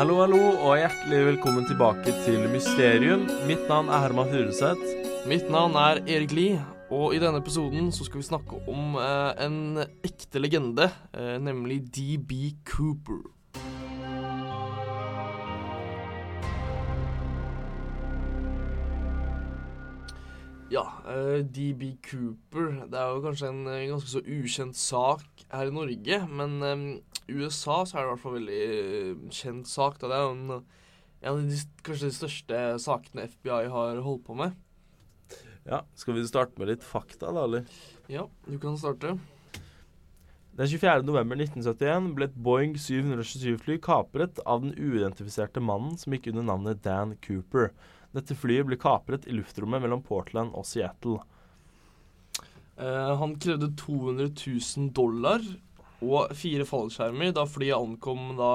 Hallo, hallo, og hjertelig velkommen tilbake til Mysterium. Mitt navn er Herman Furuseth. Mitt navn er Erik Lie, og i denne episoden så skal vi snakke om eh, en ekte legende, eh, nemlig DB Cooper. Ja, eh, DB Cooper Det er jo kanskje en eh, ganske så ukjent sak her i Norge, men eh, i USA så er det i hvert fall veldig eh, kjent sak. Da. Det er en, en av de kanskje de største sakene FBI har holdt på med. Ja, Skal vi starte med litt fakta, da, eller? Ja, du kan starte. Den 24. november 1971 ble et Boeing 727-fly kapret av den uidentifiserte mannen som gikk under navnet Dan Cooper. Dette flyet ble kapret i luftrommet mellom Portland og Seattle. Eh, han krevde 200 000 dollar og fire fallskjermer da flyet ankom da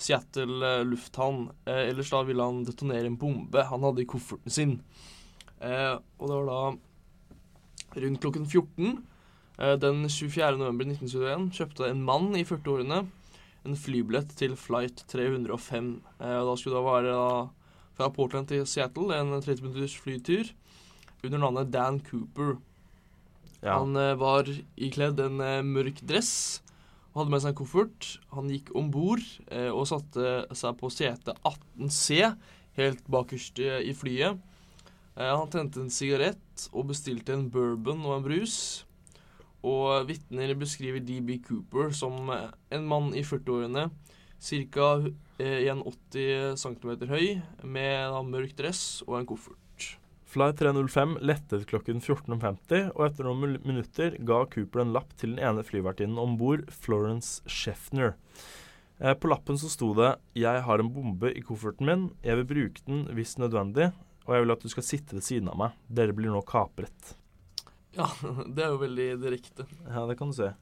Seattle eh, lufthavn. Eh, ellers da ville han detonere en bombe han hadde i kofferten sin. Eh, og det var da rundt klokken 14 eh, den 24. november 1971 kjøpte en mann i 40-årene en flybillett til flight 305. Eh, og da skulle det være da fra Portland til Seattle, en 30 minutters flytur, under navnet Dan Cooper. Ja. Han eh, var ikledd en eh, mørk dress og hadde med seg en koffert. Han gikk om bord eh, og satte seg på sete 18C, helt bakerst i flyet. Han tente en sigarett og bestilte en bourbon og en brus. Og vitner beskriver DB Cooper som en mann i 40-årene, ca. 1,80 cm høy, med en mørk dress og en koffert. Flight 305 lettet klokken 14.50, og etter noen minutter ga Cooper en lapp til den ene flyvertinnen om bord, Florence Scheffner. Eh, på lappen så sto det 'Jeg har en bombe i kofferten min. Jeg vil bruke den hvis nødvendig, og jeg vil at du skal sitte ved siden av meg. Dere blir nå kapret'. Ja, det er jo veldig direkte. Ja, det kan du se.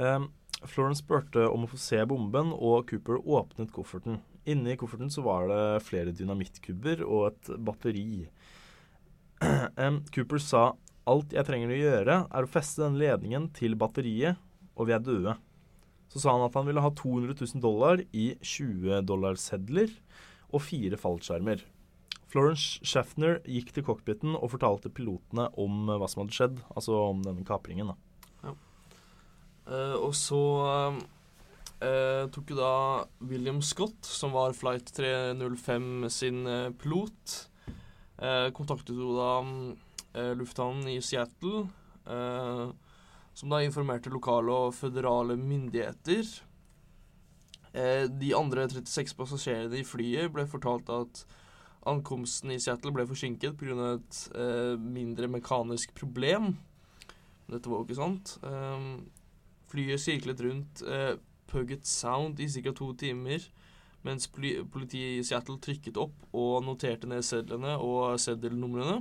Eh, Florence spurte om å få se bomben, og Cooper åpnet kofferten. Inni kofferten så var det flere dynamittkubber og et batteri. Em, Cooper sa alt jeg trenger å gjøre, er å feste den ledningen til batteriet, og vi er døde. Så sa han at han ville ha 200 000 dollar i 20-dollarsedler og fire fallskjermer. Florence Shafner gikk til cockpiten og fortalte pilotene om eh, hva som hadde skjedd, altså om denne kapringen. da. Eh, og så uh, tok jo da William Scott, som var Flight 305 sin pilot, kontaktet jo da eh, lufthavnen i Seattle, eh, som da informerte lokale og føderale myndigheter. Eh, de andre 36 passasjerene i flyet ble fortalt at ankomsten i Seattle ble forsinket pga. et eh, mindre mekanisk problem. Dette var jo ikke sant. Eh, Flyet sirklet rundt eh, Puget Sound i ca. to timer, mens politiet i Seattle trykket opp og noterte ned sedlene og seddelnumrene.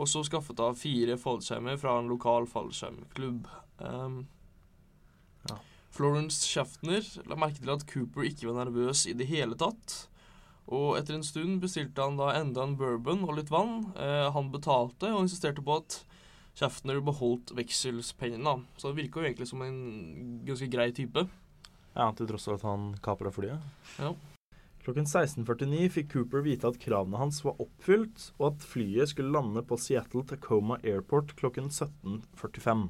Og så skaffet av fire fallskjermer fra en lokal fallskjermklubb. Um, Ja. Florence Schaffner la merke til at Cooper ikke var nervøs i det hele tatt. Og etter en stund bestilte han da enda en bourbon og litt vann. Uh, han betalte og insisterte på at Schaffner beholdt vekselspengene. Så det virka jo egentlig som en ganske grei type. Ja, Til tross for at han kapra flyet. Ja. Klokken 16.49 fikk Cooper vite at kravene hans var oppfylt, og at flyet skulle lande på Seattle Tacoma Airport klokken 17.45.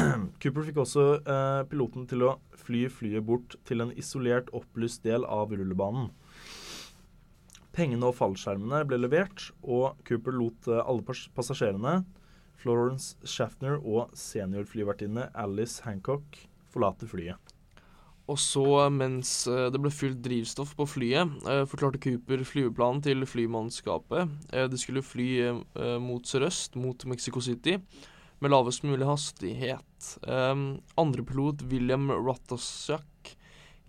Cooper fikk også eh, piloten til å fly flyet bort til en isolert, opplyst del av rullebanen. Pengene og fallskjermene ble levert, og Cooper lot eh, alle passasjerene, Florence Schaffner og seniorflyvertinne Alice Hancock, forlate flyet. Og så, mens eh, det ble fylt drivstoff på flyet, eh, forklarte Cooper flyveplanen til flymannskapet. Eh, De skulle fly mot sørøst, mot Mexico City, med lavest mulig hastighet. Andrepilot andre pilot, William Rattasak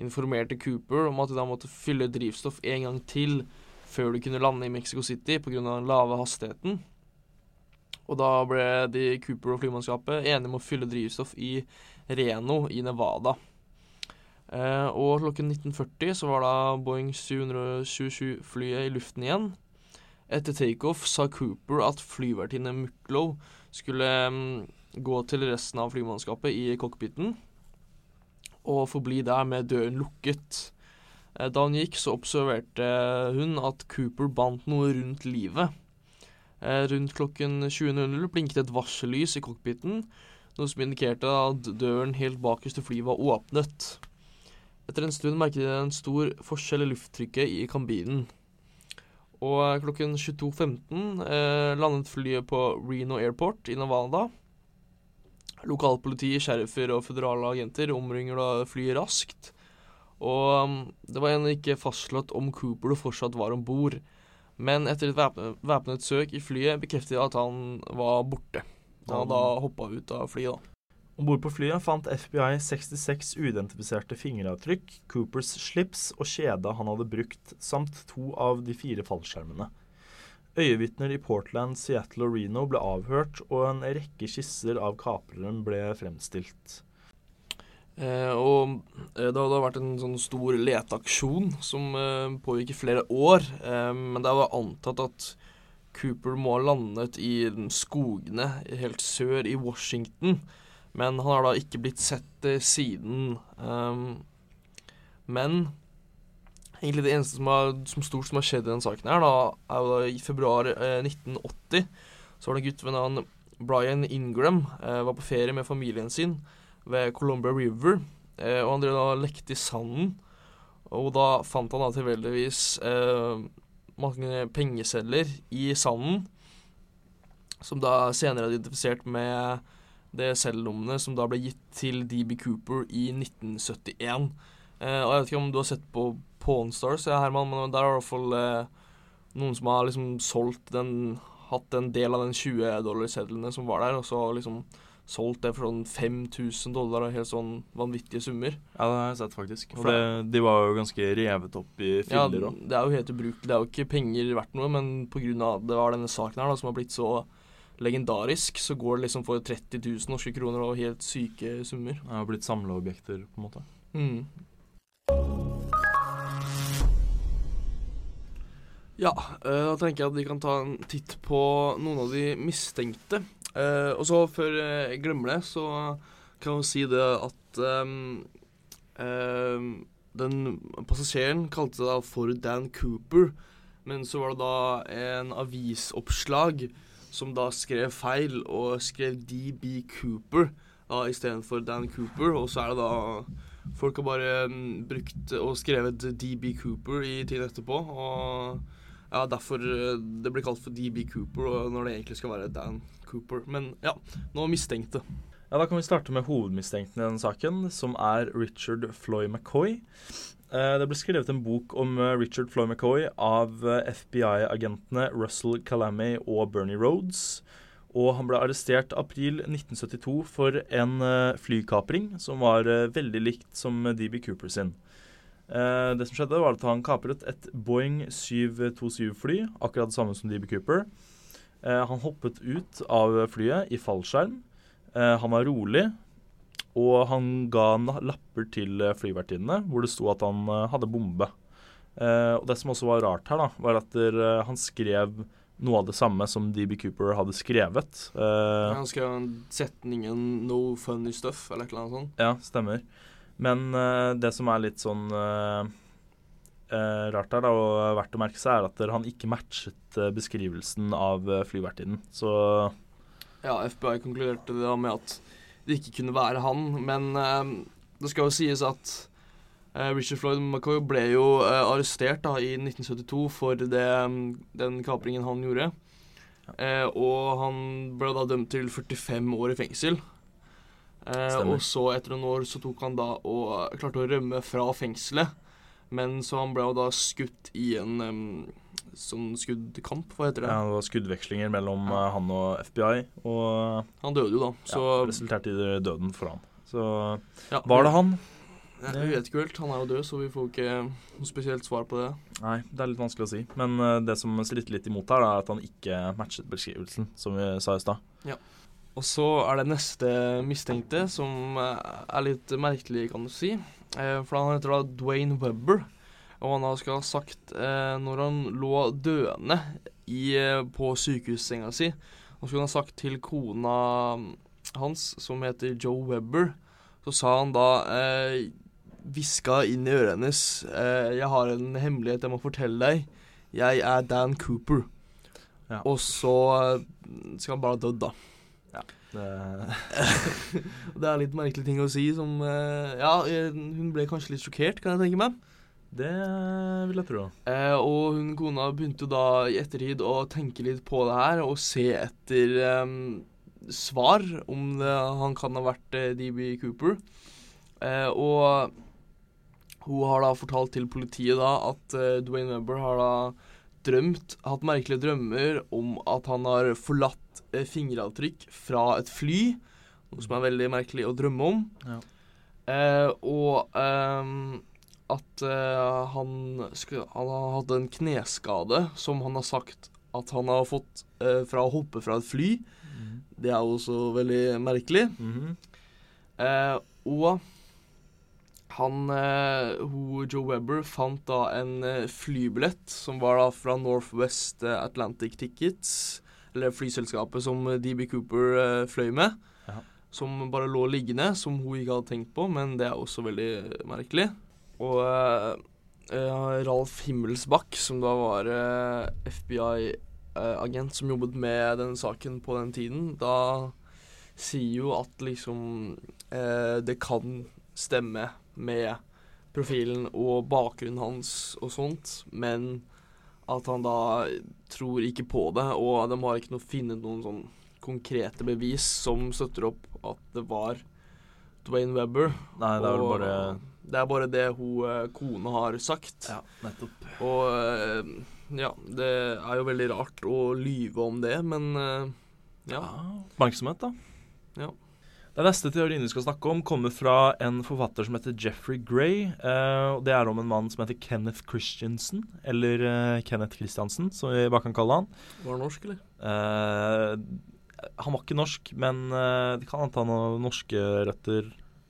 informerte Cooper om at de da måtte fylle drivstoff en gang til før de kunne lande i Mexico City pga. den lave hastigheten. Og da ble de Cooper og flymannskapet enige om å fylle drivstoff i Reno i Nevada. Eh, og klokken 19.40 så var da Boeing 727-flyet i luften igjen. Etter takeoff sa Cooper at flyvertinne Mucklow skulle um, gå til resten av flymannskapet i cockpiten og forbli der med døren lukket. Eh, Da hun gikk, så observerte hun at Cooper bandt noe rundt livet. Eh, Rundt klokken 20.00 blinket et varsellys i cockpiten, noe som indikerte at døren helt bakerst til flyet var åpnet. Etter en stund merket de en stor forskjell i lufttrykket i kabinen. Og klokken 22.15 eh, landet flyet på Reno Airport i Nevada. Lokalpoliti, sheriffer og føderale agenter omringer da flyet raskt. Og um, det var ennå ikke fastslått om Cooper fortsatt var om bord. Men etter et væpnet, væpnet søk i flyet bekreftet de at han var borte. Han hadde da hoppa ut av flyet, da. Om bord på flyet fant FBI 66 uidentifiserte fingeravtrykk, Coopers slips og kjede han hadde brukt, samt to av de fire fallskjermene. Øyevitner i Portland, Seattle og Reno ble avhørt, og en rekke skisser av kapreren ble fremstilt. Eh, og eh, det hadde vært en sånn stor leteaksjon som eh, pågikk i flere år. Eh, men det var antatt at Cooper må ha landet i skogene helt sør i Washington. Men han har da ikke blitt sett eh, siden. Um, men egentlig det eneste som, er, som stort som har skjedd i denne saken, her da, er jo da i februar eh, 1980 så var det en gutt ved navn Brian Ingram. Eh, var på ferie med familien sin ved Columbia River. Eh, og han drev da lekte i sanden. Og da fant han da tilfeldigvis eh, mange pengesedler i sanden. Som da senere er identifisert med det cellenummeret som da ble gitt til DB Cooper i 1971. Eh, og jeg vet ikke om du har sett på Pawn Stars, ja, Herman, men der er det i hvert fall eh, noen som har liksom solgt den Hatt en del av den 20-dollarsedlene som var der, og så liksom solgt det for sånn 5000 dollar og helt sånn vanvittige summer. Ja, det har jeg sett, faktisk. Og det, de var jo ganske revet opp i Ja, filler òg. det er jo helt ubrukelig. Det er jo ikke penger verdt noe, men pga. det var denne saken her da, som har blitt så legendarisk, så går det liksom for 30 000 norske kroner og helt syke summer. Det har blitt samleobjekter, på en måte. Mm. Ja, eh, da tenker jeg at vi kan ta en titt på noen av de mistenkte. Eh, og så, før jeg glemmer det, så kan jo si det at ehm, den passasjeren kalte det da for Dan Cooper, men så var det da en avisoppslag som da skrev feil og skrev DB Cooper da istedenfor Dan Cooper, og så er det da Folk har bare mm, brukt og skrevet DB Cooper i tiden etterpå, og ja, derfor eh, det blir kalt for DB Cooper, når det egentlig skal være Dan Cooper. Men ja, nå mistenkte. Ja, Da kan vi starte med hovedmistenkten i denne saken, som er Richard Floy McCoy. Eh, Det ble skrevet en bok om eh, Richard Floy McCoy av eh, FBI-agentene Russell Calamy og Bernie Rhodes. Og han ble arrestert april 1972 for en flykapring som var veldig likt som DB Cooper sin. Det som skjedde, var at han kapret et Boeing 727-fly, akkurat det samme som DB Cooper. Han hoppet ut av flyet i fallskjerm. Han var rolig, og han ga lapper til eh, flyvertinnene hvor det sto at han eh, hadde bombe. Eh, og Det som også var rart her, da, var at der, eh, han skrev noe av det samme som DB Cooper hadde skrevet. Eh, Han skrev setningen 'no funny stuff', eller annet sånt. ja, stemmer. Men eh, det som er litt sånn rart her, da, og verdt å merke seg, er at der han ikke matchet beskrivelsen av flyvertinnen. Så Ja, FBI konkluderte da med at det ikke kunne være han, men eh, det skal jo sies at eh, Richard Floyd McCoy ble jo eh, arrestert da i 1972 for det, den kapringen han gjorde. Eh, og han ble da dømt til 45 år i fengsel. Stemmer. og så, etter noen år, så tok han da og klarte å rømme fra fengselet. Men så han ble jo da skutt i en em, sånn skuddkamp, hva heter det? ja, det var skuddvekslinger mellom Ja. eh, han og FBI, og Han døde jo da, ja, så resulterte i døden for han. Så ja, var det han? Jeg, vi vet ikke helt. Han er jo død, så vi får ikke noe spesielt svar på det. Nei, det er litt vanskelig å si. Men eh, det som stritter litt imot her, er at han ikke matchet beskrivelsen, som vi sa i stad. Og så er det neste mistenkte, som eh, er litt merkelig, kan du si. Eh, For han heter da Dwayne Webber. Og han da skal ha sagt, eh, når han lå døende i, eh, på sykehussenga si. Og så skulle han ha sagt til kona hans, som heter Joe Webber, så sa han da eh, Hviska inn i øret hennes eh, 'Jeg har en hemmelighet jeg må fortelle deg. Jeg er Dan Cooper'. Ja. Og så eh, skal han bare ha dødd, da. Det, Det er litt merkelige ting å si som eh, Ja, eh, hun ble kanskje litt sjokkert, kan jeg tenke meg. Det vil jeg tro. Eh, og hun kona begynte jo da i ettertid å tenke litt på det her og se etter eh, svar om det, han kan ha vært eh, DB Cooper. Eh, og hun har da fortalt til politiet da at eh, Dwayne Webber har da drømt, hatt merkelige drømmer om at han har forlatt eh, fingeravtrykk fra et fly, noe som er veldig merkelig å drømme om. Ja. Eh, og em, at uh, han, skulle, han har hatt en kneskade som han har sagt at han har fått uh, fra å hoppe fra et fly. Det er også veldig merkelig. Mm -hmm. uh, og han hun, Joe Webber fant da en flybillett som var da fra Northwest Atlantic Tickets, eller flyselskapet som DB Cooper fløy med, Ja. som bare lå liggende, som hun ikke hadde tenkt på, men det er også veldig merkelig. Og eh, eh, Ralf Himmelsbakk, som da var uh, FBI-agent som jobbet med denne saken på den tiden, da sier jo at liksom eh, det kan stemme med profilen og bakgrunnen hans og sånt, men at han da tror ikke på det, og de har ikke noe, funnet noen sånn konkrete bevis som støtter opp at det var Dwayne Webber. Nei, det er vel bare Det er bare det hun kone kona har sagt. Ja, nettopp. Og eh, ja, det er jo veldig rart å lyve om det, men eh, ja. Oppmerksomhet, da. Ja. Den neste teorien vi skal snakke om, kommer fra en forfatter som heter Jeffrey Gray. Eh, det er om en mann som heter Kenneth Christiansen, eller eh, Kenneth Christiansen, som vi bare kan kalle han. Var han norsk, eller? Eh, han var ikke norsk, men eh, det kan anta noen norske røtter,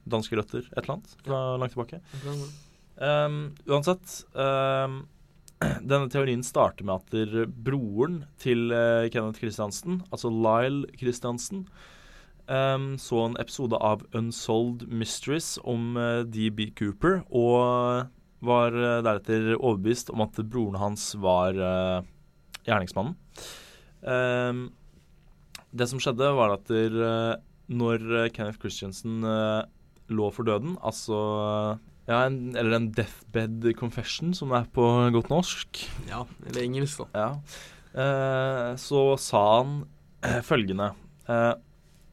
danske røtter, et eller annet, fra langt tilbake. Um, uansett um, Denne teorien starter med at der broren til uh, Kenneth Christiansen, altså Lyle Christiansen, um, så en episode av Unsolved Mysteries om uh, DB Cooper, og var uh, deretter overbevist om at broren hans var eh, gjerningsmannen. Det som skjedde, var at der, eh, når eh, Kenneth Christiansen eh, lå for døden, altså ja, en, eller en deathbed confession, som er på godt norsk, Ja, eller engelsk, da. ja. eh, så sa han eh, følgende eh,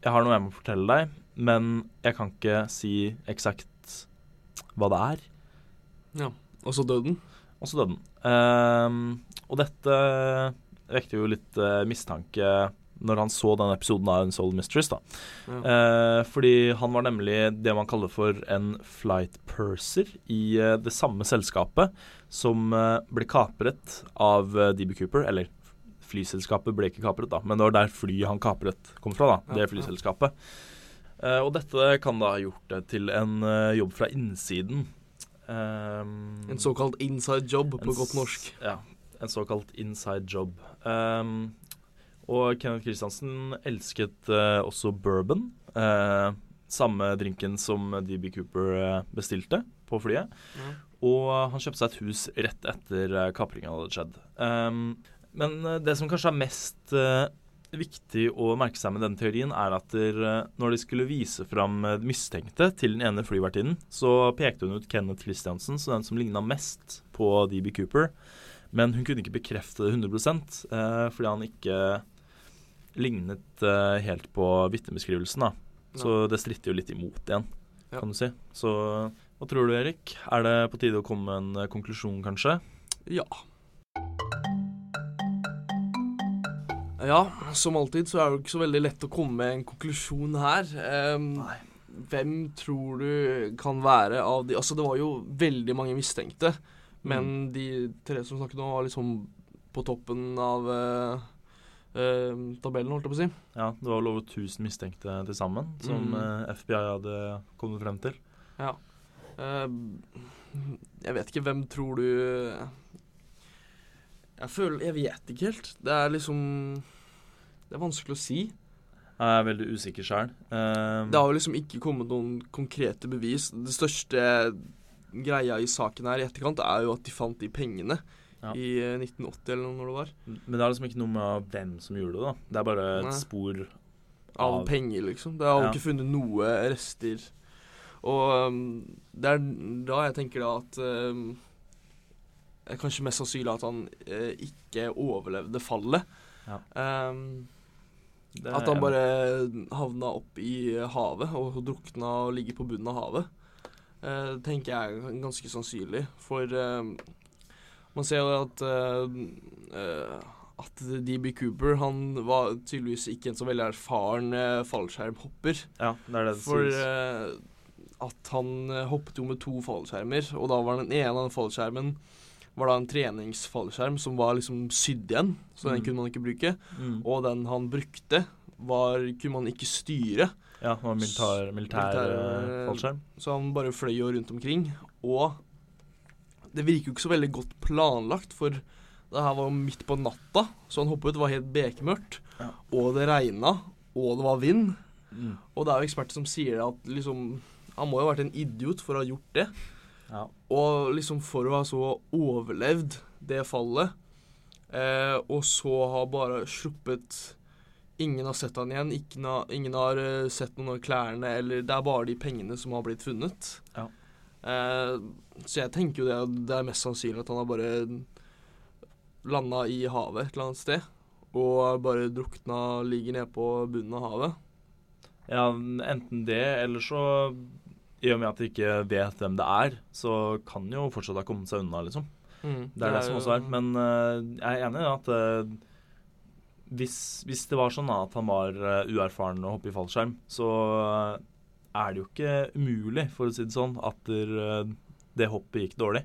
Jeg har noe jeg må fortelle deg, men jeg kan ikke si eksakt hva det er. Ja. Og så døden. Og så døden. Eh, og dette vekte jo litt eh, mistanke når han så den episoden av Unsold Mistress. da. Ja. Eh, fordi han var nemlig det man kaller for en flight purser i eh, det samme selskapet som eh, ble kapret av eh, DB Cooper. Eller flyselskapet ble ikke kapret, da, men det var der flyet han kapret kom fra. da, Ja, Det flyselskapet. Eh, og dette kan da ha gjort det til en eh, jobb fra innsiden. Um, En såkalt inside job på en godt norsk. Ja, en såkalt inside job. Um, og Kenneth Kristiansen elsket eh, også bourbon. eh, samme drinken som DB Cooper eh, bestilte på flyet. Mm. Og han kjøpte seg et hus rett etter kapringa kapringen hadde skjedd. Um, men eh, det som kanskje er mest uh, viktig å merke seg med denne teorien, er at der, eh, når de skulle vise fram eh, mistenkte til den ene flyvertinnen, så pekte hun ut Kenneth Christiansen som den som ligna mest på DB Cooper. Men hun kunne ikke bekrefte det 100 uh, fordi han ikke lignet uh, helt på vitnebeskrivelsen. da. Så det stritter jo litt imot igjen, Ja. kan du si. Så hva tror du, Erik? Er det på tide å komme med en eh, konklusjon, kanskje? Ja. Ja, som alltid så er det jo ikke så veldig lett å komme med en konklusjon her. Um, hvem tror du kan være av de Altså, det var jo veldig mange mistenkte, men de tre som snakket nå, var liksom på toppen av eh, tabellen, holdt jeg på å si. Ja, det var vel over 1000 mistenkte til sammen som Mm. eh, FBI hadde kommet frem til. Ja. Eh, jeg vet ikke, hvem tror du Jeg føler Jeg vet ikke helt. Det er liksom Det er vanskelig å si. Jeg er veldig usikker sjøl. Um, Det har jo liksom ikke kommet noen konkrete bevis. Det største greia i saken her i etterkant er jo at de fant de pengene Ja. i eh, 1980 eller når det var. men det er liksom ikke noe med hvem som gjorde det. da Det er bare et Nei. spor Av Av- penger, liksom. Det har Ja. ikke funnet noe rester. Og um, det er da jeg tenker da at um, kanskje mest sannsynlig at han uh, ikke overlevde fallet. Ja. Um, det, At han bare havna opp i havet og drukna og ligger på bunnen av havet. Eh, tenker jeg er ganske sannsynlig. For eh, man ser jo at uh, at DB Cooper han var tydeligvis ikke en så veldig erfaren uh, fallskjermhopper. Ja, det er det For eh, at han hoppet jo med to fallskjermer, og da var den ene av den fallskjermen var da en treningsfallskjerm som var liksom sydd igjen, så den Mm. kunne man ikke bruke. Mm. Og den han brukte, var, kunne man ikke styre. Ja, det var militær, militær, Militær, fallskjerm. Så han bare fløy jo rundt omkring. Og det virker jo ikke så veldig godt planlagt, for det her var jo midt på natta, så han hoppet, det var helt bekmørkt. Ja. Og det regna, og det var vind. Mm. Og det er jo eksperter som sier at liksom Han må jo ha vært en idiot for å ha gjort det. Ja. Og liksom for å ha så overlevd det fallet, eh, og så ha bare sluppet Ingen har sett han igjen. Ingen har, ingen har eh, sett noen av klærne, eller det er bare de pengene som har blitt funnet. Ja. Eh, så jeg tenker jo det, at det er mest sannsynlig at han har bare landa i havet et eller annet sted. Og bare drukna, ligger nede på bunnen av havet. ja, enten det, eller så I og med at de ikke vet hvem det er, så kan jo fortsatt ha kommet seg unna, liksom. Det er det, som også er. Men uh, jeg er enig i at uh, hvis, hvis det var sånn at han var uh, uerfaren å hoppe i fallskjerm, så er det jo ikke umulig, for å si det sånn, at der, eh, det hoppet gikk dårlig.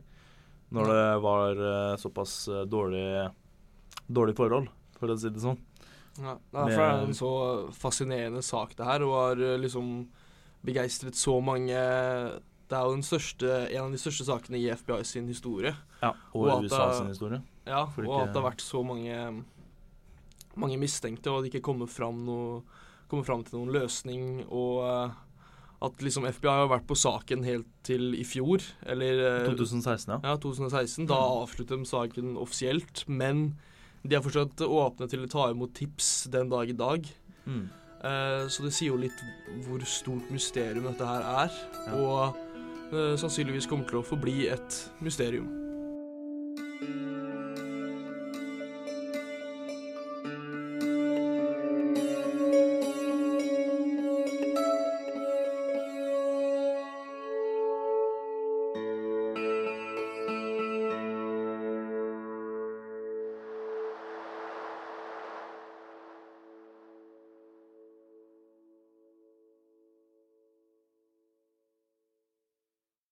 Når det var eh, såpass eh, dårlig, dårlig forhold, for å si det sånn. Ja, Derfor er det en så fascinerende sak, det her, og har liksom begeistret så mange Det er jo den største, en av de største sakene i FBI sin historie. Ja, og, Og USA det- sin historie. Ja, og ikke- at det har vært så mange Mange mistenkte, og at det ikke kommer fram, noe, kommer fram til noen løsning. Og at liksom FBI har vært på saken helt til i fjor, eller eh, 2016, ja. Ja, 2016. Da avsluttet de saken offisielt, men de er fortsatt åpne til å ta imot tips den dag i dag. Mm. Eh, så det sier jo litt hvor stort mysterium dette her er, Ja. og eh, sannsynligvis kommer til å forbli et mysterium.